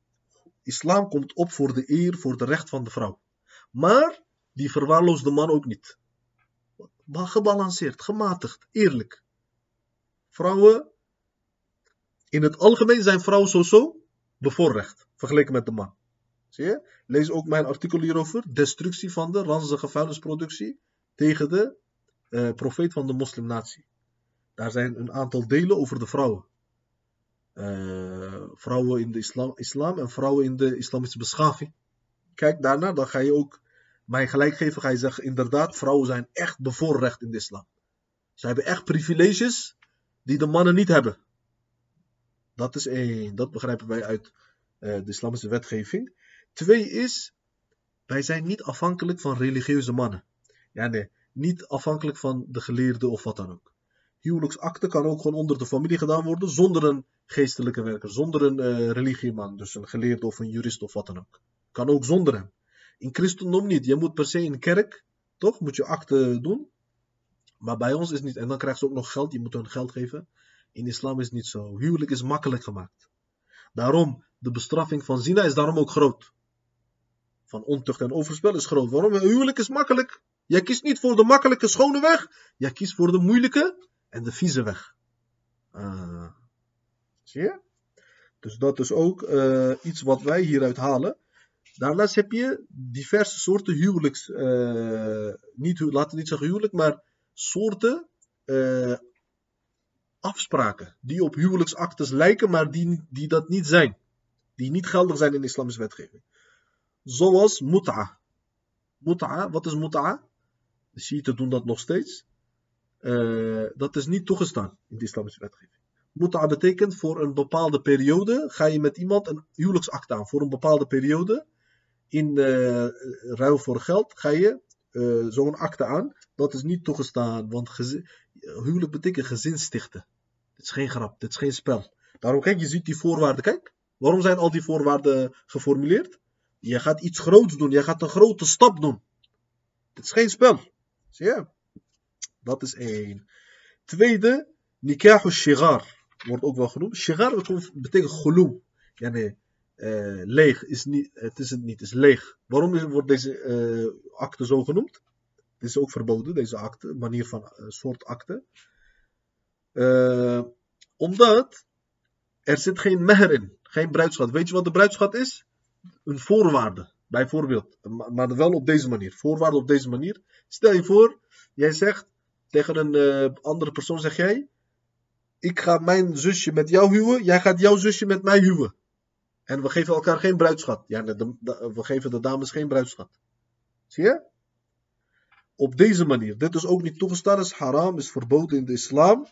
islam komt op voor de eer, voor de recht van de vrouw. Maar, die verwaarloost de man ook niet. Gebalanceerd, gematigd, eerlijk. Vrouwen, in het algemeen zijn vrouwen sowieso bevoorrecht, vergeleken met de man. Zie je? Lees ook mijn artikel hierover, destructie van de ranzige vuilnisproductie tegen de uh, profeet van de moslimnatie. Daar zijn een aantal delen over de vrouwen. Uh, vrouwen in de islam, islam, en vrouwen in de islamitische beschaving. Kijk daarna, dan ga je ook mij gelijk geven. Ga je zeggen, inderdaad, vrouwen zijn echt bevoorrecht in de islam. Ze hebben echt privileges die de mannen niet hebben. Dat is één, dat begrijpen wij uit uh, de islamitische wetgeving. Twee is, wij zijn niet afhankelijk van religieuze mannen. Ja, nee, niet afhankelijk van de geleerden of wat dan ook huwelijksakte kan ook gewoon onder de familie gedaan worden zonder een geestelijke werker, zonder een uh, religieman, dus een geleerde of een jurist of wat dan ook. Kan ook zonder hem. In christendom niet. Je moet per se in kerk, toch? Moet je akte doen. Maar bij ons is niet. En dan krijgen ze ook nog geld. Je moet hun geld geven. In islam is het niet zo. Huwelijk is makkelijk gemaakt. Daarom, de bestraffing van zina is daarom ook groot. Van ontucht en overspel is groot. Waarom? Huwelijk is makkelijk. Jij kiest niet voor de makkelijke schone weg. Jij kiest voor de moeilijke en de vieze weg. Uh, zie je? Dus dat is ook uh, iets wat wij hieruit halen. Daarnaast heb je diverse soorten huwelijks, uh, niet, laten we niet zeggen huwelijk, maar soorten afspraken die op huwelijksactes lijken, maar die, die dat niet zijn. Die niet geldig zijn in de islamische wetgeving. Zoals mut'a. Mut'a, wat is mut'a? De Shiiten doen dat nog steeds. Uh, dat is niet toegestaan in de islamische wetgeving. Muta betekent voor een bepaalde periode ga je met iemand een huwelijksact aan. Voor een bepaalde periode, in uh, ruil voor geld, ga je uh, zo'n akte aan. Dat is niet toegestaan, want huwelijk betekent gezin stichten. Dit is geen grap, dit is geen spel. Daarom kijk, je ziet die voorwaarden. Kijk, waarom zijn al die voorwaarden geformuleerd? Je gaat iets groots doen, je gaat een grote stap doen. Dit is geen spel. Zie je? Dat is één. Tweede, nikahu shigar. Wordt ook wel genoemd. Shigar betekent gulu. Ja, nee. Leeg is niet, het is het niet, het is leeg. Waarom wordt deze uh, akte zo genoemd? Dit is ook verboden, deze akte, manier van uh, soort akte. Uh, omdat er zit geen meher in, geen bruidschat. Weet je wat de bruidschat is? Een voorwaarde, bijvoorbeeld. Maar wel op deze manier. Voorwaarde op deze manier. Stel je voor, jij zegt tegen een uh, andere persoon, zeg jij, ik ga mijn zusje met jou huwen, jij gaat jouw zusje met mij huwen. En we geven elkaar geen bruidschat. Ja, we geven de dames geen bruidschat. Zie je? Op deze manier. Dit is ook niet toegestaan, is haram, is verboden in de islam.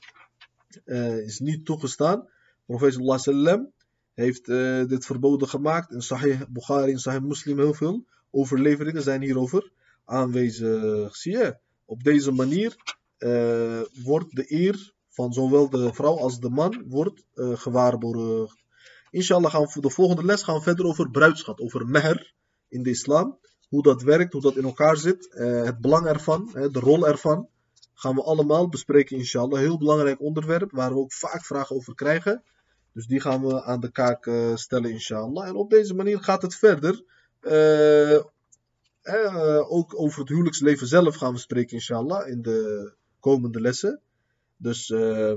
Uh, is niet toegestaan. Profeet sallam heeft uh, dit verboden gemaakt. In Sahih Bukhari en Sahih Muslim heel veel overleveringen zijn hierover aanwezig. Zie je? Op deze manier uh, wordt de eer van zowel de vrouw als de man wordt uh, gewaarborgd. Inshallah gaan we voor de volgende les gaan we verder over bruidschat, over meher in de islam. Hoe dat werkt, hoe dat in elkaar zit, het belang ervan, de rol ervan. Gaan we allemaal bespreken inshallah. Heel belangrijk onderwerp waar we ook vaak vragen over krijgen. Dus die gaan we aan de kaak uh, stellen inshallah. En op deze manier gaat het verder. ook over het huwelijksleven zelf gaan we spreken inshallah in de komende lessen. Dus uh,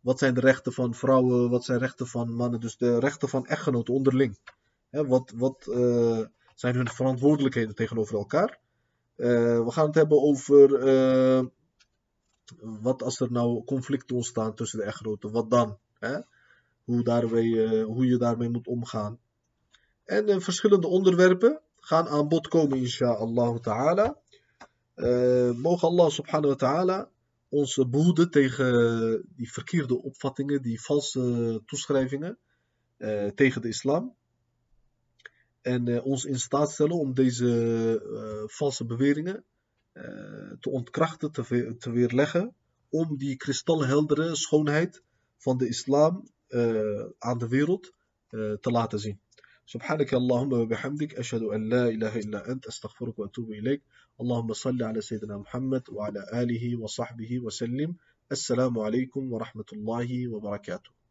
wat zijn de rechten van vrouwen, wat zijn rechten van mannen, dus de rechten van echtgenoten onderling. Wat wat zijn hun verantwoordelijkheden tegenover elkaar? We gaan het hebben over wat als er nou conflicten ontstaan tussen de echtgenoten, wat dan? Hè? Hoe, daarmee, hoe je daarmee moet omgaan. En verschillende onderwerpen gaan aan bod komen, inshallah ta'ala. mogen Allah subhanahu wa ta'ala ons behoeden tegen die verkeerde opvattingen, die valse toeschrijvingen tegen de islam. En ons in staat stellen om deze valse beweringen te ontkrachten, te, te, weerleggen, om die kristalheldere schoonheid van de islam aan de wereld te laten zien. سبحانك اللهم وبحمدك أشهد أن لا إله إلا أنت أستغفرك وأتوب إليك. اللهم صل على سيدنا محمد وعلى آله وصحبه وسلم. السلام عليكم ورحمة الله وبركاته.